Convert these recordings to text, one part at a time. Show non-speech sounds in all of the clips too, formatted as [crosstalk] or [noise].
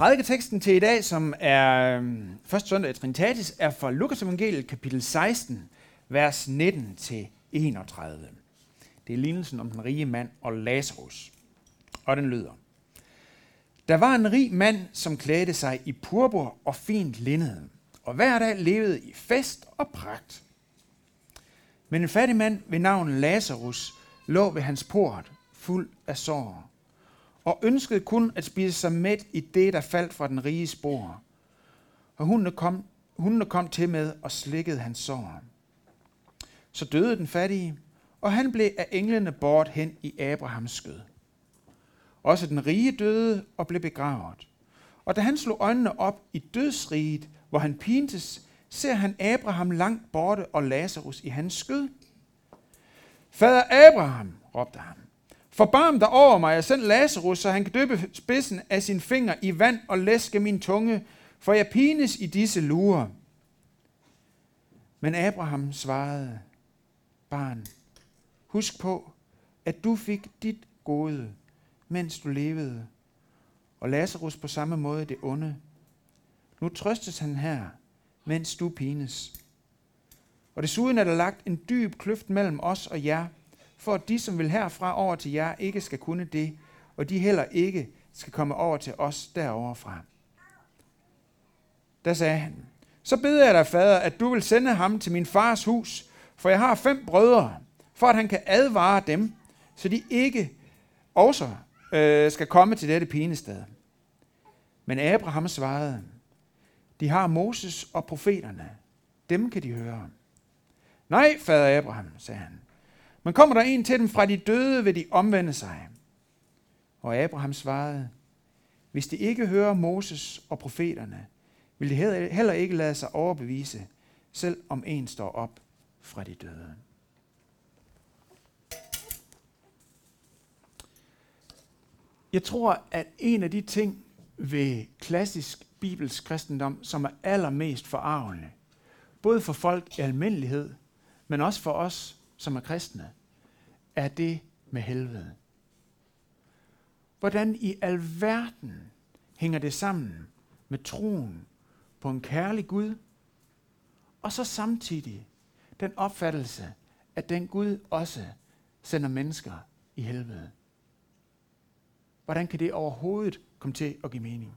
Prædiketeksten til i dag, som er øhm, første søndag i Trinitatis, er fra Lukas evangeliet kapitel 16, vers 19 til 31. Det er lignelsen om den rige mand og Lazarus. Og den lyder. Der var en rig mand, som klædte sig i purpur og fint linned, og hver dag levede i fest og pragt. Men en fattig mand ved navn Lazarus lå ved hans port, fuld af sår og ønskede kun at spise sig mæt i det, der faldt fra den rige spor. Og hundene kom, hundene kom til med og slikkede hans sår. Så døde den fattige, og han blev af englene bort hen i Abrahams skød. Også den rige døde og blev begravet. Og da han slog øjnene op i dødsriget, hvor han pintes, ser han Abraham langt borte og Lazarus i hans skød. Fader Abraham, råbte han, Forbarm dig over mig og send Lazarus, så han kan døbe spidsen af sin finger i vand og læske min tunge, for jeg pines i disse lurer. Men Abraham svarede, barn, husk på, at du fik dit gode, mens du levede, og Lazarus på samme måde det onde. Nu trøstes han her, mens du pines. Og desuden er der lagt en dyb kløft mellem os og jer, for at de, som vil herfra over til jer, ikke skal kunne det, og de heller ikke skal komme over til os derovre fra. Der sagde han, så beder jeg dig, fader, at du vil sende ham til min fars hus, for jeg har fem brødre, for at han kan advare dem, så de ikke også øh, skal komme til dette pinested. Men Abraham svarede, de har Moses og profeterne. Dem kan de høre. Nej, fader Abraham, sagde han. Men kommer der en til dem fra de døde, vil de omvende sig. Og Abraham svarede, hvis de ikke hører Moses og profeterne, vil de heller ikke lade sig overbevise, selv om en står op fra de døde. Jeg tror, at en af de ting ved klassisk bibelsk kristendom, som er allermest forarvende, både for folk i almindelighed, men også for os som er kristne, er det med helvede. Hvordan i alverden hænger det sammen med troen på en kærlig Gud, og så samtidig den opfattelse, at den Gud også sender mennesker i helvede. Hvordan kan det overhovedet komme til at give mening?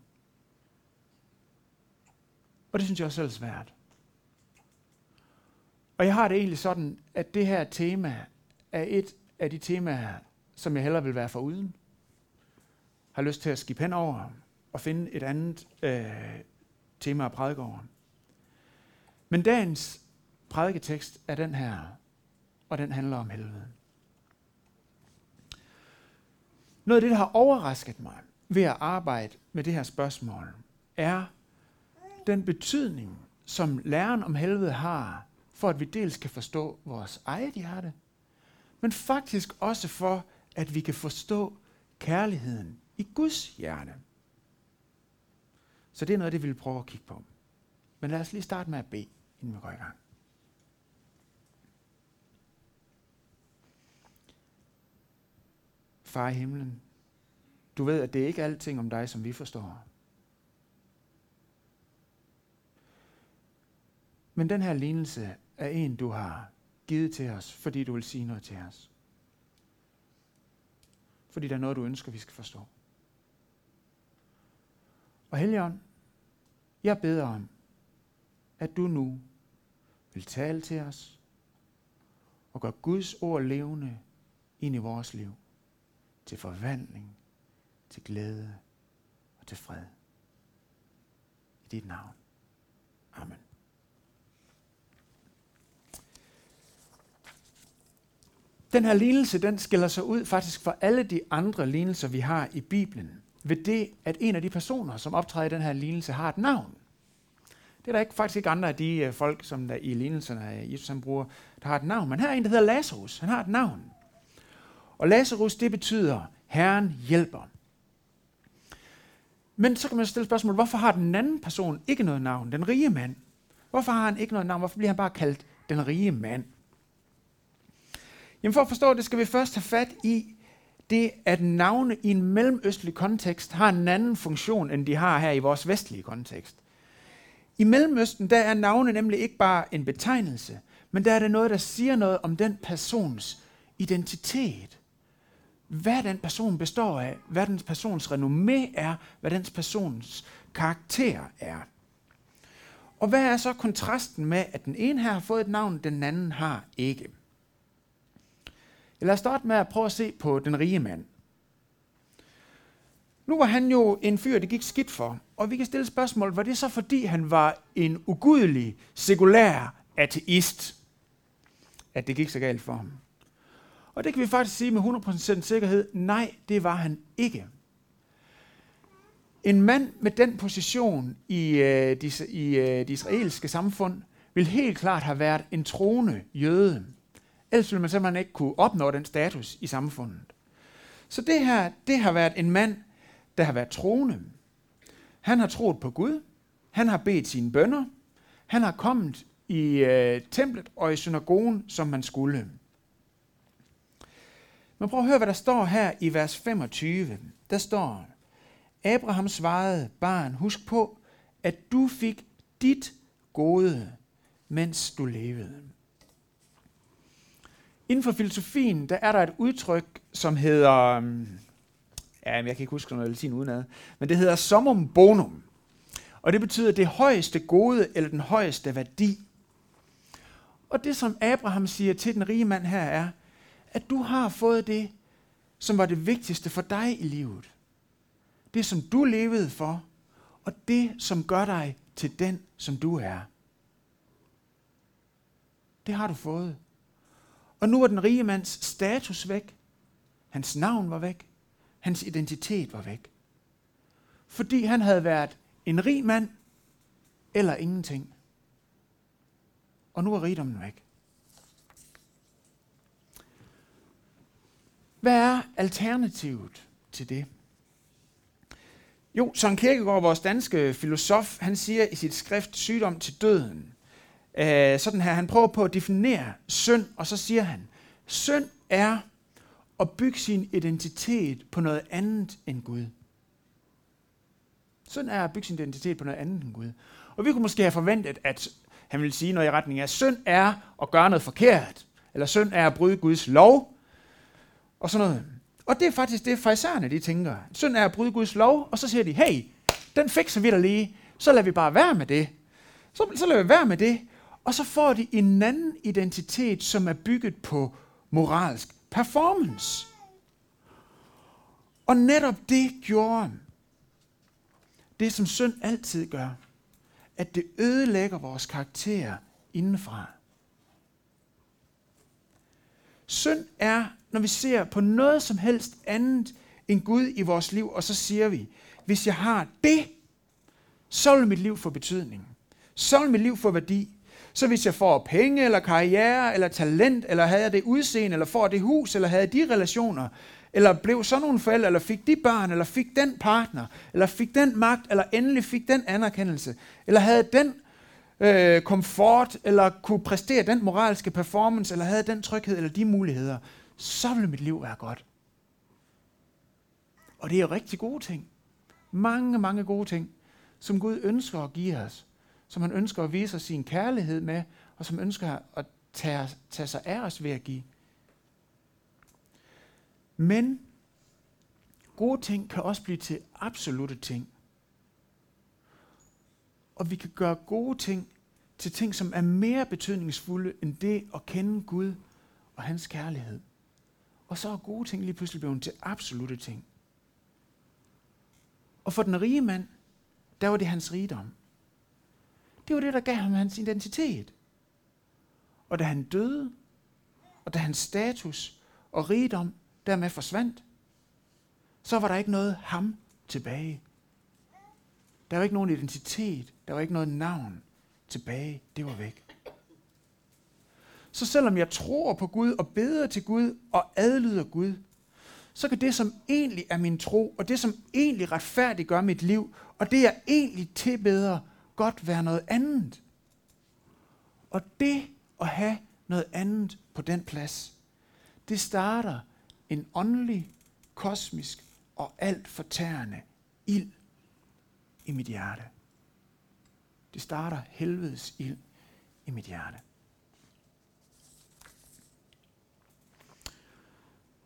Og det synes jeg også selv er svært. Og jeg har det egentlig sådan, at det her tema er et af de temaer, som jeg hellere vil være for uden. Har lyst til at skifte hen over og finde et andet øh, tema at prædike over. Men dagens prædiketekst er den her, og den handler om helvede. Noget af det, der har overrasket mig ved at arbejde med det her spørgsmål, er den betydning, som læren om helvede har, for at vi dels kan forstå vores eget hjerte, men faktisk også for, at vi kan forstå kærligheden i Guds hjerte. Så det er noget, det vi vil prøve at kigge på. Men lad os lige starte med at bede, inden vi går i gang. Far i himlen, du ved, at det ikke er alting om dig, som vi forstår. Men den her lignelse af en, du har givet til os, fordi du vil sige noget til os. Fordi der er noget, du ønsker, vi skal forstå. Og Helligånd, jeg beder om, at du nu vil tale til os og gøre Guds ord levende ind i vores liv. Til forvandling, til glæde og til fred. I dit navn. Amen. Den her lignelse, den skiller sig ud faktisk fra alle de andre lignelser, vi har i Bibelen, ved det, at en af de personer, som optræder i den her lignelse, har et navn. Det er der ikke, faktisk ikke andre af de øh, folk, som der i lignelserne af Jesus han bruger, der har et navn. Men her er en, der hedder Lazarus. Han har et navn. Og Lazarus, det betyder, Herren hjælper. Men så kan man stille spørgsmål, hvorfor har den anden person ikke noget navn, den rige mand? Hvorfor har han ikke noget navn? Hvorfor bliver han bare kaldt den rige mand? Jamen for at forstå det, skal vi først have fat i det, at navne i en mellemøstlig kontekst har en anden funktion, end de har her i vores vestlige kontekst. I Mellemøsten, der er navne nemlig ikke bare en betegnelse, men der er det noget, der siger noget om den persons identitet. Hvad den person består af, hvad den persons renommé er, hvad den persons karakter er. Og hvad er så kontrasten med, at den ene her har fået et navn, den anden har ikke? Lad os starte med at prøve at se på den rige mand. Nu var han jo en fyr, det gik skidt for. Og vi kan stille spørgsmål, var det så fordi han var en ugudelig, sekulær ateist, at det gik så galt for ham? Og det kan vi faktisk sige med 100% sikkerhed, nej, det var han ikke. En mand med den position i, øh, de, i øh, det israelske samfund vil helt klart have været en troende jøde. Ellers ville man simpelthen ikke kunne opnå den status i samfundet. Så det her, det har været en mand, der har været troende. Han har troet på Gud. Han har bedt sine bønder. Han har kommet i øh, templet og i synagogen, som man skulle. Men prøv at høre, hvad der står her i vers 25. Der står, Abraham svarede, barn, husk på, at du fik dit gode, mens du levede. Inden for filosofien, der er der et udtryk, som hedder, øhm, ja, jeg kan ikke huske noget latin udenad, men det hedder summum bonum. Og det betyder det højeste gode, eller den højeste værdi. Og det, som Abraham siger til den rige mand her, er, at du har fået det, som var det vigtigste for dig i livet. Det, som du levede for, og det, som gør dig til den, som du er. Det har du fået. Og nu var den rige mands status væk. Hans navn var væk. Hans identitet var væk. Fordi han havde været en rig mand eller ingenting. Og nu er rigdommen væk. Hvad er alternativet til det? Jo, Søren Kierkegaard, vores danske filosof, han siger i sit skrift Sygdom til døden, øh, sådan her, han prøver på at definere synd, og så siger han, synd er at bygge sin identitet på noget andet end Gud. Synd er at bygge sin identitet på noget andet end Gud. Og vi kunne måske have forventet, at han ville sige noget i retning af, synd er at gøre noget forkert, eller synd er at bryde Guds lov, og sådan noget. Og det er faktisk det, fraisererne de tænker. Synd er at bryde Guds lov, og så siger de, hey, den fikser vi da lige, så lader vi bare være med det. Så, så lader vi være med det, og så får de en anden identitet, som er bygget på moralsk performance. Og netop det gjorde det, som synd altid gør, at det ødelægger vores karakter indenfra. Synd er, når vi ser på noget som helst andet end Gud i vores liv, og så siger vi, hvis jeg har det, så vil mit liv få betydning. Så vil mit liv få værdi. Så hvis jeg får penge, eller karriere, eller talent, eller havde jeg det udseende, eller får det hus, eller havde de relationer, eller blev sådan nogle forældre, eller fik de børn, eller fik den partner, eller fik den magt, eller endelig fik den anerkendelse, eller havde den øh, komfort, eller kunne præstere den moralske performance, eller havde den tryghed, eller de muligheder, så ville mit liv være godt. Og det er jo rigtig gode ting. Mange, mange gode ting, som Gud ønsker at give os som han ønsker at vise os sin kærlighed med, og som ønsker at tage, tage sig af os ved at give. Men gode ting kan også blive til absolute ting. Og vi kan gøre gode ting til ting, som er mere betydningsfulde end det at kende Gud og hans kærlighed. Og så er gode ting lige pludselig blevet til absolute ting. Og for den rige mand, der var det hans rigdom. Det var det, der gav ham hans identitet. Og da han døde, og da hans status og rigdom dermed forsvandt, så var der ikke noget ham tilbage. Der var ikke nogen identitet, der var ikke noget navn tilbage. Det var væk. Så selvom jeg tror på Gud og beder til Gud og adlyder Gud, så kan det, som egentlig er min tro, og det, som egentlig retfærdiggør mit liv, og det, jeg egentlig tilbeder, godt være noget andet. Og det at have noget andet på den plads, det starter en åndelig kosmisk og alt fortærende ild i mit hjerte. Det starter helvedes ild i mit hjerte.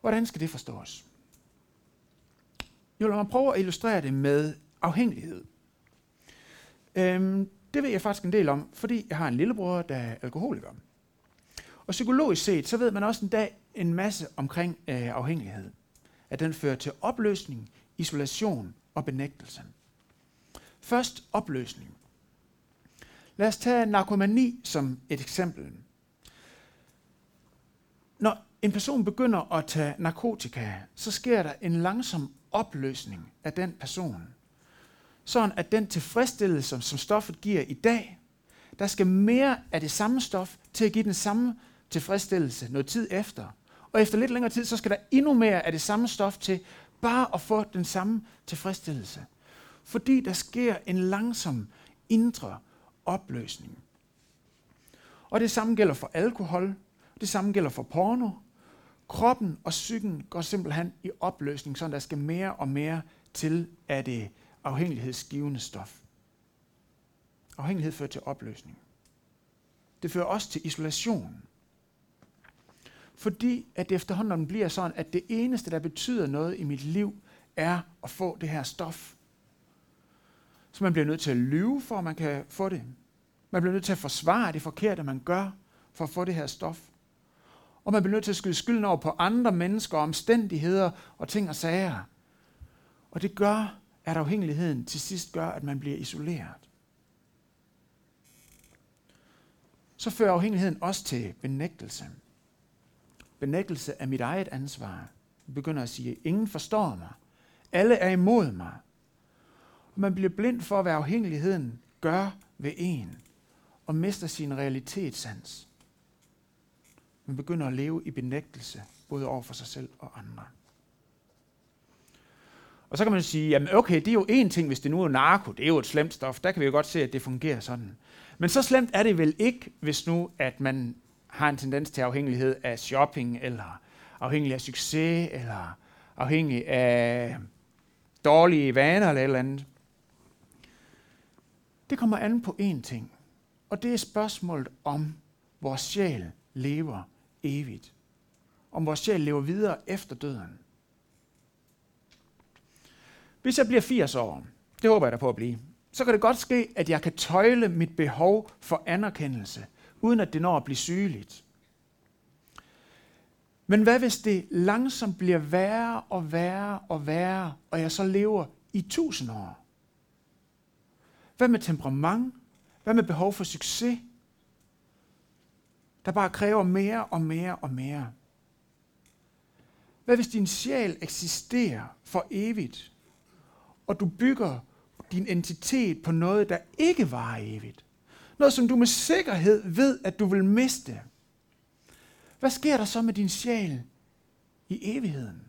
Hvordan skal det forstås? Jo, lad mig prøve at illustrere det med afhængighed. Øhm, det ved jeg faktisk en del om, fordi jeg har en lillebror, der er alkoholiker. Og psykologisk set, så ved man også en dag en masse omkring øh, afhængighed. At den fører til opløsning, isolation og benægtelse. Først opløsning. Lad os tage narkomani som et eksempel. Når en person begynder at tage narkotika, så sker der en langsom opløsning af den person. Sådan at den tilfredsstillelse, som stoffet giver i dag, der skal mere af det samme stof til at give den samme tilfredsstillelse noget tid efter. Og efter lidt længere tid, så skal der endnu mere af det samme stof til, bare at få den samme tilfredsstillelse. Fordi der sker en langsom indre opløsning. Og det samme gælder for alkohol, det samme gælder for porno. Kroppen og psyken går simpelthen i opløsning, så der skal mere og mere til af det afhængighedsgivende stof. Afhængighed fører til opløsning. Det fører også til isolation. Fordi at det efterhånden bliver sådan, at det eneste, der betyder noget i mit liv, er at få det her stof. Så man bliver nødt til at lyve, for at man kan få det. Man bliver nødt til at forsvare det forkerte, man gør, for at få det her stof. Og man bliver nødt til at skyde skylden over på andre mennesker, omstændigheder og ting og sager. Og det gør, at afhængigheden til sidst gør, at man bliver isoleret. Så fører afhængigheden også til benægtelse. Benægtelse af mit eget ansvar. Jeg begynder at sige, ingen forstår mig. Alle er imod mig. Og man bliver blind for, hvad afhængigheden gør ved en, og mister sin realitetssans. Man begynder at leve i benægtelse, både over for sig selv og andre. Og så kan man sige, jamen okay, det er jo én ting, hvis det nu er narko, det er jo et slemt stof, der kan vi jo godt se, at det fungerer sådan. Men så slemt er det vel ikke, hvis nu, at man har en tendens til afhængighed af shopping, eller afhængig af succes, eller afhængig af dårlige vaner eller et eller andet. Det kommer an på én ting, og det er spørgsmålet om vores sjæl lever evigt. Om vores sjæl lever videre efter døden. Hvis jeg bliver 80 år, det håber jeg da på at blive, så kan det godt ske, at jeg kan tøjle mit behov for anerkendelse, uden at det når at blive sygeligt. Men hvad hvis det langsomt bliver værre og værre og værre, og jeg så lever i tusind år? Hvad med temperament? Hvad med behov for succes? Der bare kræver mere og mere og mere. Hvad hvis din sjæl eksisterer for evigt, og du bygger din entitet på noget, der ikke var evigt? Noget, som du med sikkerhed ved, at du vil miste. Hvad sker der så med din sjæl i evigheden?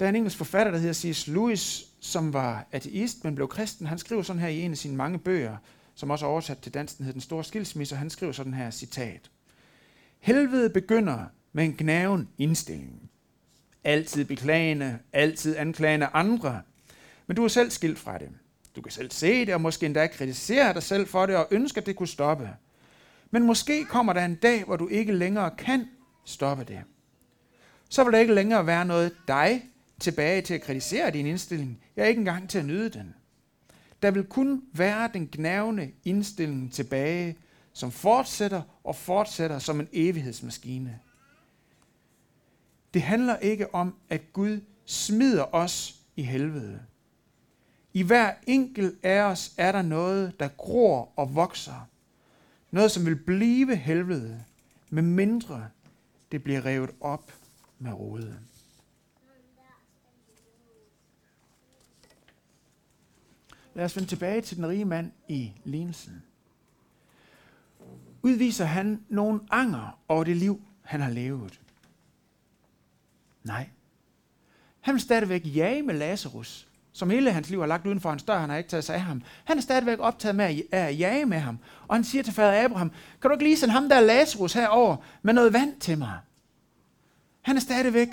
Der er en engelsk forfatter, der hedder C.S. Lewis, som var ateist, men blev kristen. Han skriver sådan her i en af sine mange bøger, som også er oversat til dansk, den hedder Den Store Skilsmisse, og han skriver sådan her citat. Helvede begynder med en gnaven indstilling. Altid beklagende, altid anklagende andre. Men du er selv skilt fra det. Du kan selv se det, og måske endda kritisere dig selv for det, og ønske, at det kunne stoppe. Men måske kommer der en dag, hvor du ikke længere kan stoppe det. Så vil der ikke længere være noget dig tilbage til at kritisere din indstilling. Jeg er ikke engang til at nyde den. Der vil kun være den gnavne indstilling tilbage, som fortsætter og fortsætter som en evighedsmaskine. Det handler ikke om, at Gud smider os i helvede. I hver enkelt af os er der noget, der gror og vokser. Noget, som vil blive helvede, med mindre det bliver revet op med roden. Lad os vende tilbage til den rige mand i lignelsen. Udviser han nogen anger over det liv, han har levet? Nej. Han vil stadigvæk jage med Lazarus, som hele hans liv har lagt uden for hans dør, han har ikke taget sig af ham. Han er stadigvæk optaget med at jage med ham. Og han siger til fader Abraham, kan du ikke lige sende ham der Lazarus herover med noget vand til mig? Han er stadigvæk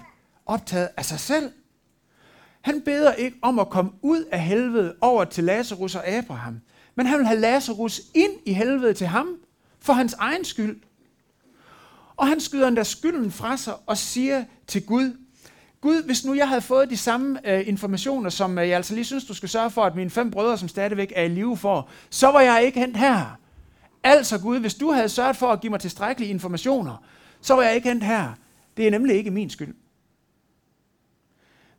optaget af sig selv. Han beder ikke om at komme ud af helvede over til Lazarus og Abraham, men han vil have Lazarus ind i helvede til ham, for hans egen skyld. Og han skyder endda skylden fra sig og siger til Gud, Gud, hvis nu jeg havde fået de samme øh, informationer, som øh, jeg altså lige synes, du skal sørge for, at mine fem brødre, som stadigvæk er i live for, så var jeg ikke hent her. Altså Gud, hvis du havde sørget for at give mig tilstrækkelige informationer, så var jeg ikke hent her. Det er nemlig ikke min skyld.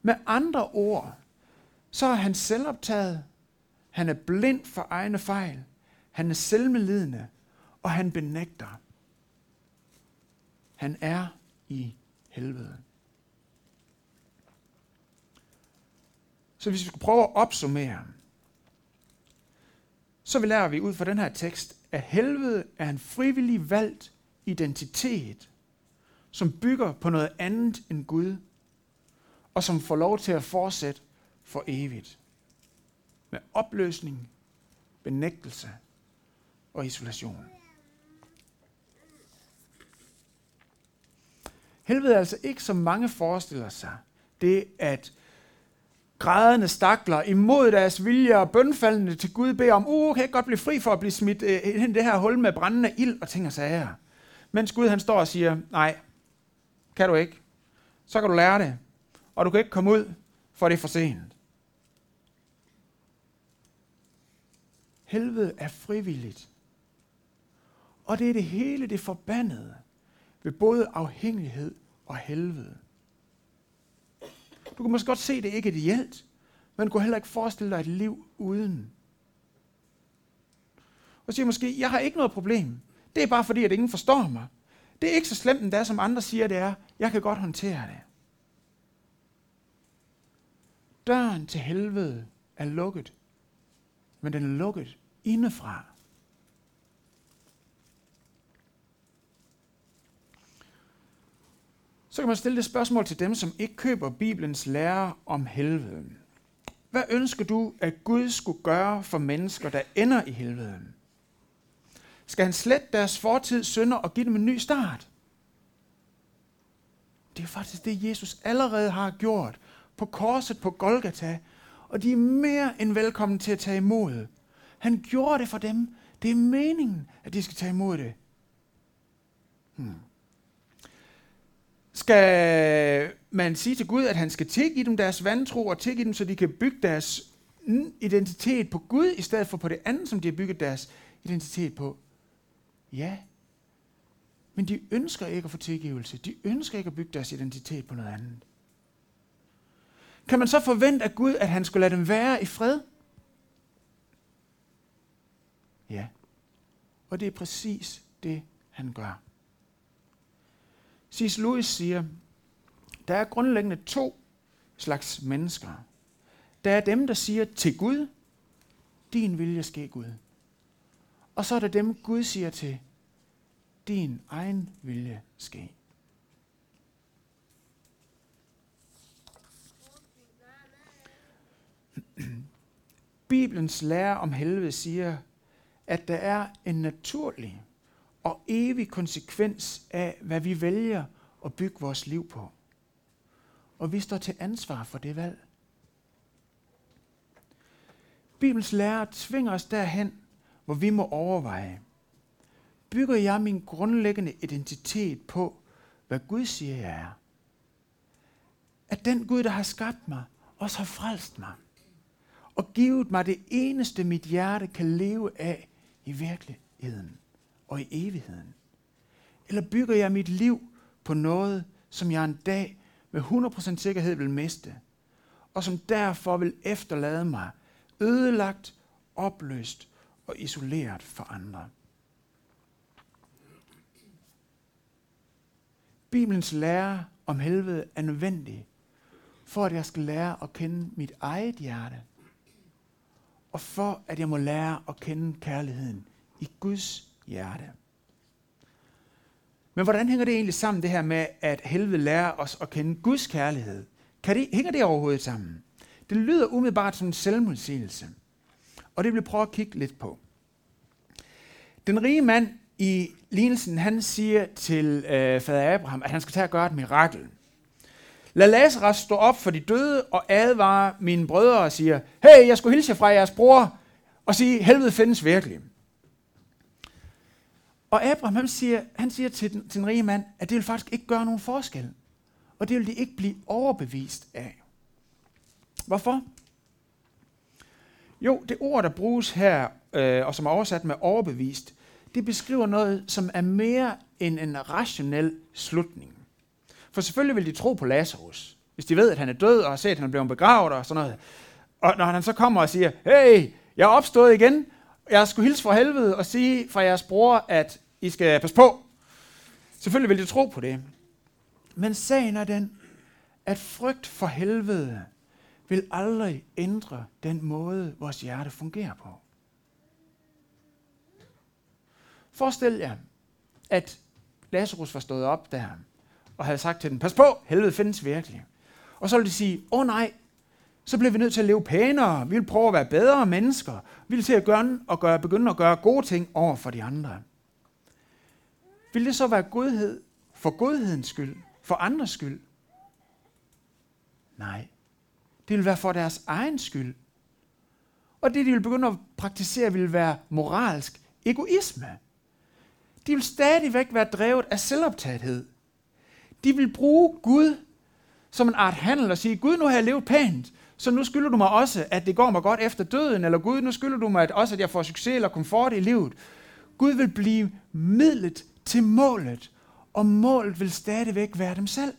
Med andre ord, så er han selvoptaget, han er blind for egne fejl, han er selvmedlidende, og han benægter. Han er i helvede. Så hvis vi skal prøve at opsummere, så vi lærer vi ud fra den her tekst, at helvede er en frivillig valgt identitet, som bygger på noget andet end Gud, og som får lov til at fortsætte for evigt. Med opløsning, benægtelse og isolation. Helvede er altså ikke, som mange forestiller sig, det at grædende stakler imod deres vilje og bønfaldende til Gud beder om, uh, kan jeg godt blive fri for at blive smidt øh, ind i det her hul med brændende ild og ting og sager. Mens Gud han står og siger, nej, kan du ikke. Så kan du lære det, og du kan ikke komme ud, for det er for sent. Helvede er frivilligt. Og det er det hele det forbandede ved både afhængighed og helvede. Du kan måske godt se, at det ikke er ideelt, men du kan heller ikke forestille dig et liv uden. Og siger måske, jeg har ikke noget problem. Det er bare fordi, at ingen forstår mig. Det er ikke så slemt endda, som andre siger, det er. Jeg kan godt håndtere det. Døren til helvede er lukket, men den er lukket indefra. Så kan man stille det spørgsmål til dem, som ikke køber Bibelens lære om helvede. Hvad ønsker du, at Gud skulle gøre for mennesker, der ender i helvede? Skal han slette deres fortid synder og give dem en ny start? Det er faktisk det, Jesus allerede har gjort på korset på Golgata, og de er mere end velkommen til at tage imod. Han gjorde det for dem. Det er meningen, at de skal tage imod det. Hmm. Skal man sige til Gud, at han skal tilgive dem deres vantro og tilgive dem, så de kan bygge deres identitet på Gud, i stedet for på det andet, som de har bygget deres identitet på? Ja. Men de ønsker ikke at få tilgivelse. De ønsker ikke at bygge deres identitet på noget andet. Kan man så forvente af Gud, at han skulle lade dem være i fred? Ja. Og det er præcis det, han gør. C.S. Lewis siger, der er grundlæggende to slags mennesker. Der er dem, der siger til Gud, din vilje ske Gud. Og så er der dem, Gud siger til, din egen vilje ske. [clears throat] Bibelens lære om helvede siger, at der er en naturlig og evig konsekvens af, hvad vi vælger at bygge vores liv på. Og vi står til ansvar for det valg. Bibels lære tvinger os derhen, hvor vi må overveje, bygger jeg min grundlæggende identitet på, hvad Gud siger, jeg er? At den Gud, der har skabt mig, også har frelst mig og givet mig det eneste, mit hjerte kan leve af i virkeligheden og i evigheden? Eller bygger jeg mit liv på noget, som jeg en dag med 100% sikkerhed vil miste, og som derfor vil efterlade mig ødelagt, opløst og isoleret for andre? Bibelens lære om helvede er nødvendig, for at jeg skal lære at kende mit eget hjerte, og for at jeg må lære at kende kærligheden i Guds hjerte. Men hvordan hænger det egentlig sammen, det her med, at helvede lærer os at kende Guds kærlighed? Kan det, hænger det overhovedet sammen? Det lyder umiddelbart som en selvmodsigelse. Og det vil jeg prøve at kigge lidt på. Den rige mand i lignelsen, han siger til øh, fader Abraham, at han skal tage og gøre et mirakel. Lad Lazarus stå op for de døde og advare mine brødre og siger, hey, jeg skulle hilse fra jeres bror og sige, helvede findes virkelig. Og Abraham han siger, han siger til, den, til den rige mand, at det vil faktisk ikke gøre nogen forskel. Og det vil de ikke blive overbevist af. Hvorfor? Jo, det ord, der bruges her, øh, og som er oversat med overbevist, det beskriver noget, som er mere end en rationel slutning. For selvfølgelig vil de tro på Lazarus, hvis de ved, at han er død og har set, at han er blevet begravet og sådan noget. Og når han så kommer og siger, hey, jeg er opstået igen, jeg skulle hilse fra helvede og sige fra jeres bror, at I skal passe på. Selvfølgelig vil de tro på det. Men sagen er den, at frygt for helvede vil aldrig ændre den måde, vores hjerte fungerer på. Forestil jer, at Lazarus var stået op der, og havde sagt til den, pas på, helvede findes virkelig. Og så ville de sige, åh oh, nej, så bliver vi nødt til at leve pænere, vi vil prøve at være bedre mennesker, vi vil til at gøre, og gøre, begynde at gøre gode ting over for de andre. Vil det så være godhed for godhedens skyld, for andres skyld? Nej, det vil være for deres egen skyld. Og det, de vil begynde at praktisere, vil være moralsk egoisme. De vil stadigvæk være drevet af selvoptagethed. De vil bruge Gud som en art handel og sige, Gud, nu har jeg levet pænt, så nu skylder du mig også, at det går mig godt efter døden, eller Gud, nu skylder du mig at også, at jeg får succes eller komfort i livet. Gud vil blive midlet til målet, og målet vil stadigvæk være dem selv.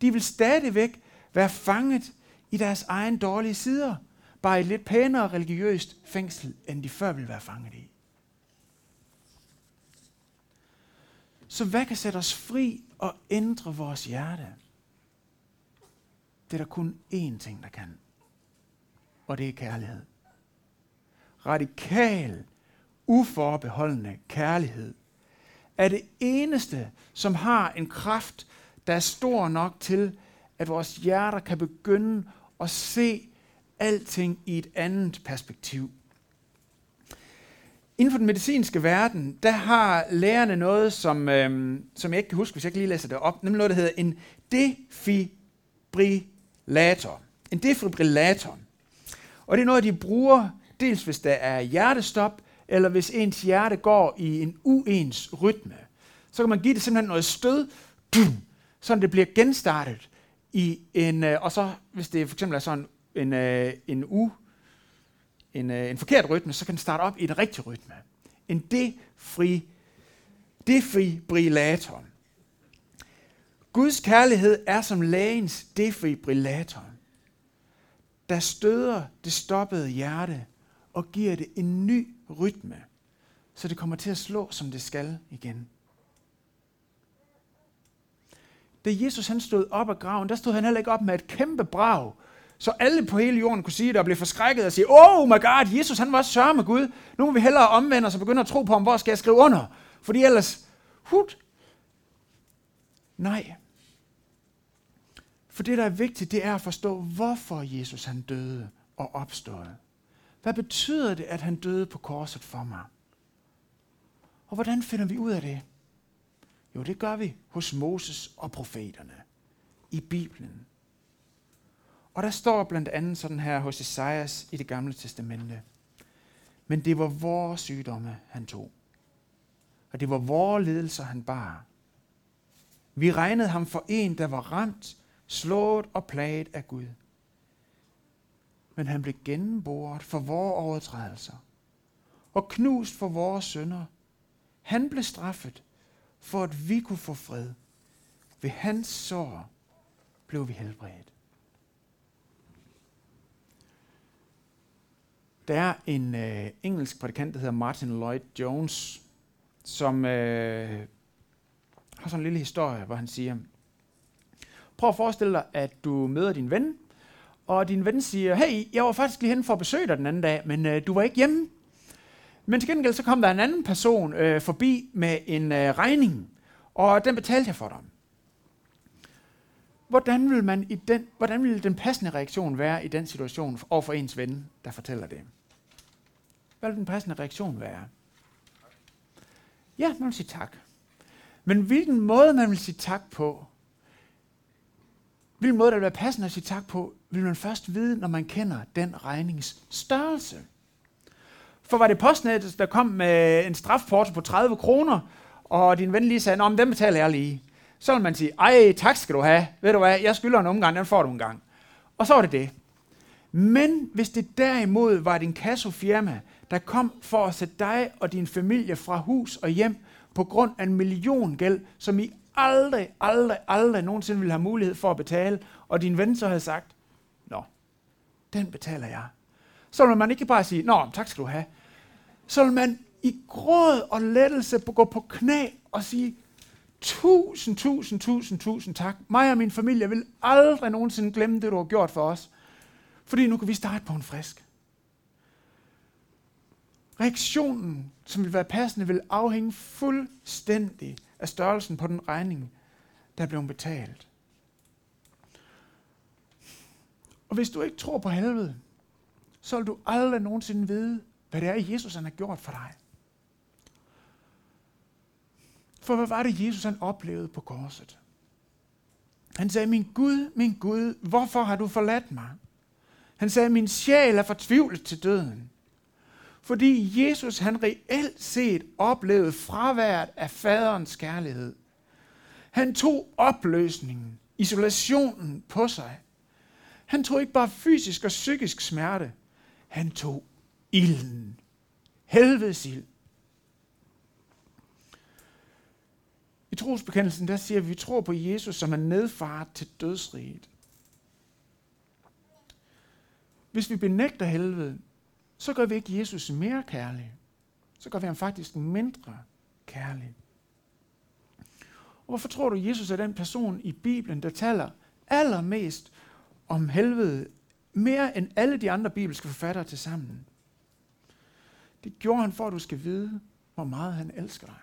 De vil stadigvæk være fanget i deres egen dårlige sider, bare i et lidt pænere religiøst fængsel, end de før ville være fanget i. Så hvad kan sætte os fri og ændre vores hjerte? Det er der kun én ting, der kan. Og det er kærlighed. Radikal, uforbeholdende kærlighed er det eneste, som har en kraft, der er stor nok til, at vores hjerter kan begynde at se alting i et andet perspektiv. Inden for den medicinske verden, der har lærerne noget, som, øhm, som jeg ikke kan huske, hvis jeg ikke lige læser det op, nemlig noget, der hedder en defibrillator. En defibrillator. Og det er noget, de bruger, dels hvis der er hjertestop, eller hvis ens hjerte går i en uens rytme. Så kan man give det simpelthen noget stød, så det bliver genstartet i en, øh, og så hvis det for eksempel er sådan en, øh, en u, en, øh, en forkert rytme, så kan den starte op i en rigtig rytme. En defri, defibrillator. Guds kærlighed er som lægens defibrillator, der støder det stoppede hjerte og giver det en ny rytme, så det kommer til at slå, som det skal igen. Da Jesus han stod op af graven, der stod han heller ikke op med et kæmpe brag, så alle på hele jorden kunne sige det og blive forskrækket og sige, oh my god, Jesus han var sørge med Gud. Nu må vi hellere omvende os og begynde at tro på ham, hvor skal jeg skrive under? Fordi ellers, hut. Nej. For det, der er vigtigt, det er at forstå, hvorfor Jesus han døde og opstod. Hvad betyder det, at han døde på korset for mig? Og hvordan finder vi ud af det? Jo, det gør vi hos Moses og profeterne i Bibelen. Og der står blandt andet sådan her hos Esajas i det gamle testamente. Men det var vores sygdomme, han tog. Og det var vores ledelser, han bar. Vi regnede ham for en, der var ramt, slået og plaget af Gud. Men han blev gennemboret for vores overtrædelser og knust for vores synder. Han blev straffet, for at vi kunne få fred. Ved hans sår blev vi helbredt. Der er en øh, engelsk prædikant, der hedder Martin Lloyd Jones, som øh, har sådan en lille historie, hvor han siger, prøv at forestille dig, at du møder din ven, og din ven siger, hey, jeg var faktisk lige hen for at besøge dig den anden dag, men øh, du var ikke hjemme. Men til gengæld så kom der en anden person øh, forbi med en øh, regning, og den betalte jeg for dig. Hvordan vil, man i den, hvordan vil den passende reaktion være i den situation over for ens ven, der fortæller det? Hvad vil den passende reaktion være? Ja, man vil sige tak. Men hvilken måde man vil sige tak på, hvilken måde der vil være passende at sige tak på, vil man først vide, når man kender den regnings størrelse. For var det postnettet, der kom med en strafporto på 30 kroner, og din ven lige sagde, om den betaler jeg lige. Så vil man sige, ej, tak skal du have. Ved du hvad, jeg skylder en omgang, den får du en gang. Og så var det det. Men hvis det derimod var din kassofirma, der kom for at sætte dig og din familie fra hus og hjem på grund af en million gæld, som I aldrig, aldrig, aldrig nogensinde ville have mulighed for at betale, og din ven så havde sagt, Nå, den betaler jeg. Så vil man ikke bare sige, Nå, tak skal du have. Så vil man i gråd og lettelse gå på knæ og sige, tusind, tusind, tusind, tusind tak. Mig og min familie vil aldrig nogensinde glemme det, du har gjort for os. Fordi nu kan vi starte på en frisk. Reaktionen, som vil være passende, vil afhænge fuldstændig af størrelsen på den regning, der blev betalt. Og hvis du ikke tror på helvede, så vil du aldrig nogensinde vide, hvad det er, Jesus han har gjort for dig. For hvad var det, Jesus han oplevede på korset? Han sagde, min Gud, min Gud, hvorfor har du forladt mig? Han sagde, min sjæl er fortvivlet til døden. Fordi Jesus han reelt set oplevede fraværet af faderens kærlighed. Han tog opløsningen, isolationen på sig. Han tog ikke bare fysisk og psykisk smerte. Han tog ilden. Helvedes ild. I trosbekendelsen der siger vi, at vi tror på Jesus som er nedfart til dødsriget. Hvis vi benægter helvede, så gør vi ikke Jesus mere kærlig. Så gør vi ham faktisk mindre kærlig. Og hvorfor tror du, Jesus er den person i Bibelen, der taler allermest om helvede, mere end alle de andre bibelske forfattere til sammen? Det gjorde han for, at du skal vide, hvor meget han elsker dig.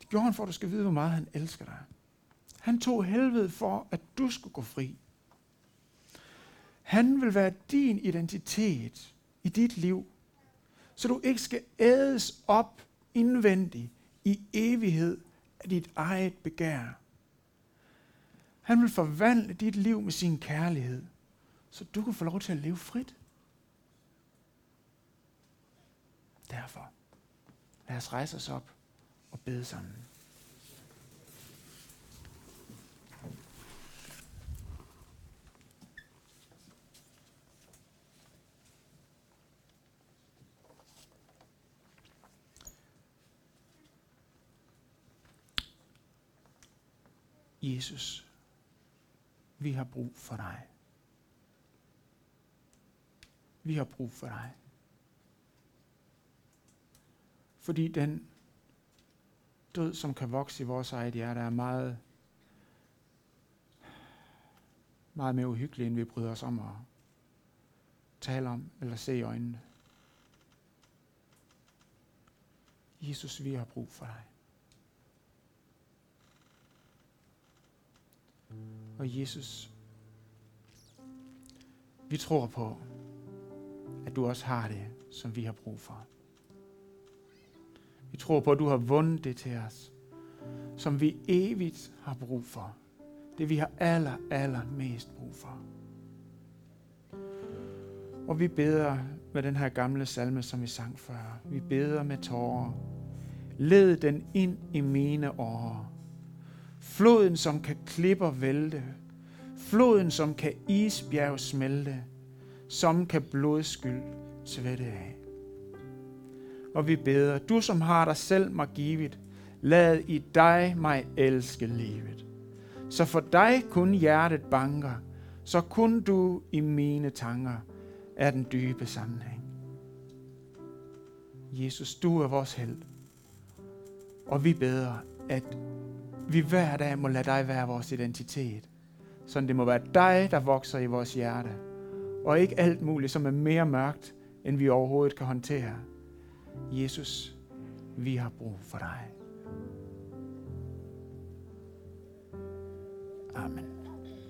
Det gjorde han for, at du skal vide, hvor meget han elsker dig. Han tog helvede for, at du skulle gå fri. Han vil være din identitet i dit liv, så du ikke skal ædes op indvendigt i evighed af dit eget begær. Han vil forvandle dit liv med sin kærlighed, så du kan få lov til at leve frit. Derfor, lad os rejse os op og bede sammen. Jesus, vi har brug for dig. Vi har brug for dig. Fordi den død, som kan vokse i vores eget hjerte, er meget, meget mere uhyggelig, end vi bryder os om at tale om eller se i øjnene. Jesus, vi har brug for dig. Og Jesus, vi tror på, at du også har det, som vi har brug for. Vi tror på, at du har vundet det til os, som vi evigt har brug for. Det vi har aller, aller mest brug for. Og vi beder med den her gamle salme, som vi sang før. Vi beder med tårer. Led den ind i mine årer. Floden, som kan klipper vælte. Floden, som kan isbjerg smelte. Som kan blodskyld svætte af. Og vi beder, du som har dig selv mig givet, lad i dig mig elske livet. Så for dig kun hjertet banker, så kun du i mine tanker er den dybe sammenhæng. Jesus, du er vores held. Og vi beder, at vi hver dag må lade dig være vores identitet. Så det må være dig, der vokser i vores hjerte. Og ikke alt muligt, som er mere mørkt, end vi overhovedet kan håndtere. Jesus, vi har brug for dig. Amen.